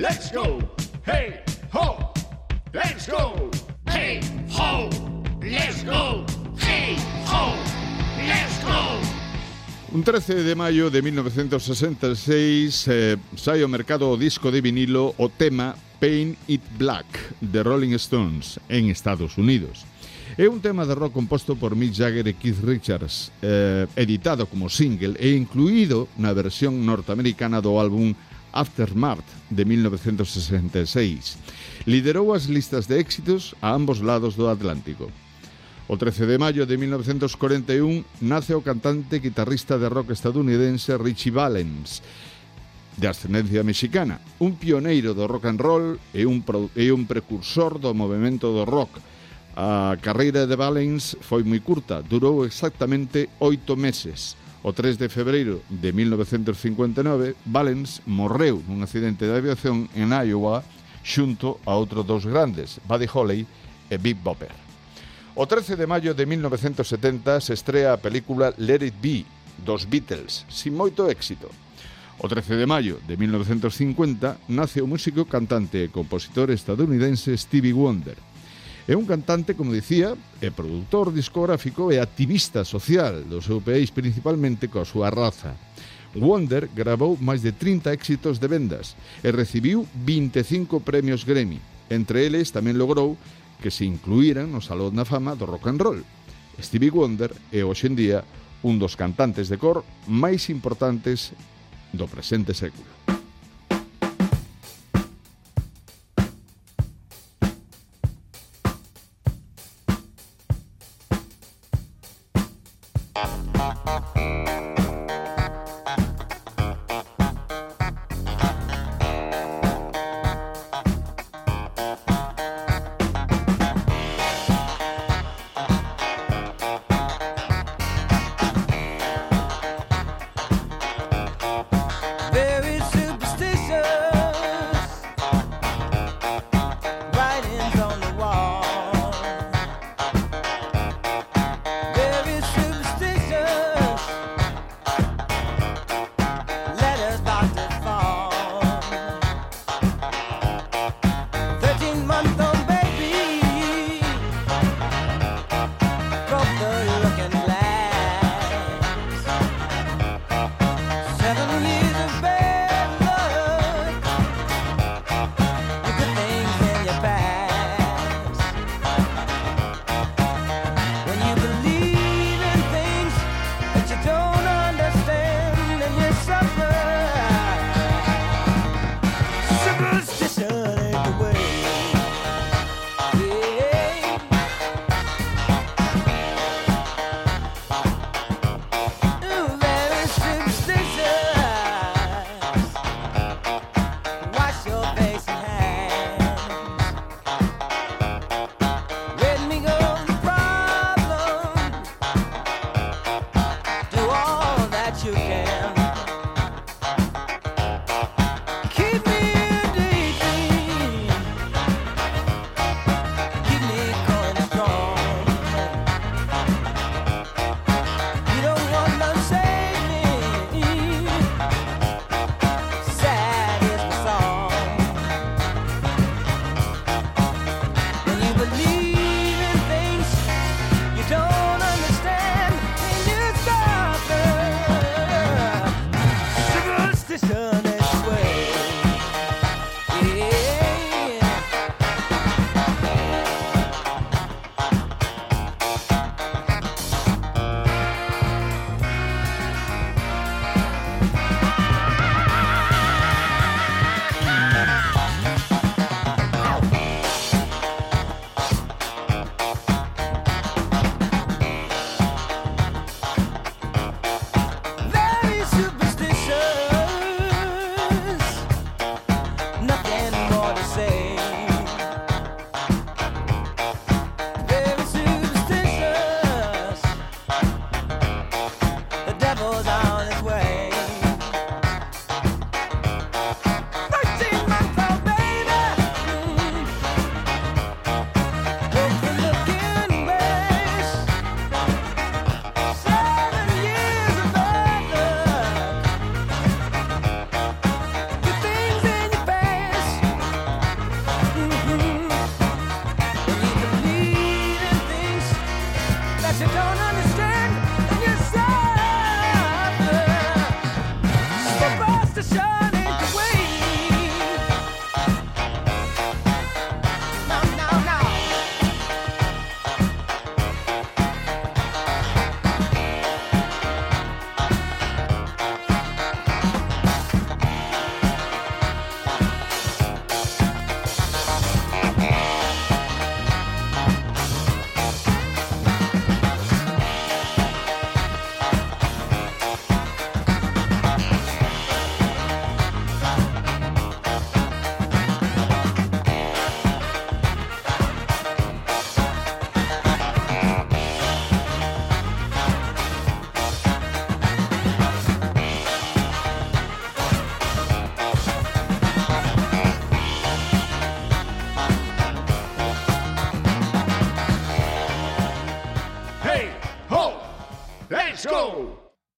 let's go. Hey, ho, let's go. Hey, ho, let's go. Hey, ho, let's go. Un 13 de maio de 1966 eh, ao mercado o disco de vinilo o tema Paint It Black de Rolling Stones en Estados Unidos. É un tema de rock composto por Mick Jagger e Keith Richards, eh, editado como single e incluído na versión norteamericana do álbum Aftermath de 1966. Liderou as listas de éxitos a ambos lados do Atlántico. O 13 de maio de 1941 nace o cantante e guitarrista de rock estadounidense Richie Valens, de ascendencia mexicana, un pioneiro do rock and roll e un, pro, e un precursor do movimento do rock. A carreira de Valens foi moi curta, durou exactamente oito meses. O 3 de febreiro de 1959, Valens morreu nun accidente de aviación en Iowa xunto a outros dos grandes, Buddy Holly e Big Bopper. O 13 de maio de 1970 se estrea a película Let It Be dos Beatles, sin moito éxito. O 13 de maio de 1950 nace o músico, cantante e compositor estadounidense Stevie Wonder. É un cantante, como dicía, é produtor discográfico e activista social do seu país principalmente coa súa raza. Wonder grabou máis de 30 éxitos de vendas e recibiu 25 premios Grammy. Entre eles tamén logrou que se incluíran no Salón da Fama do Rock and Roll. Stevie Wonder é hoxe en día un dos cantantes de cor máis importantes do presente século. Uh-huh. you can.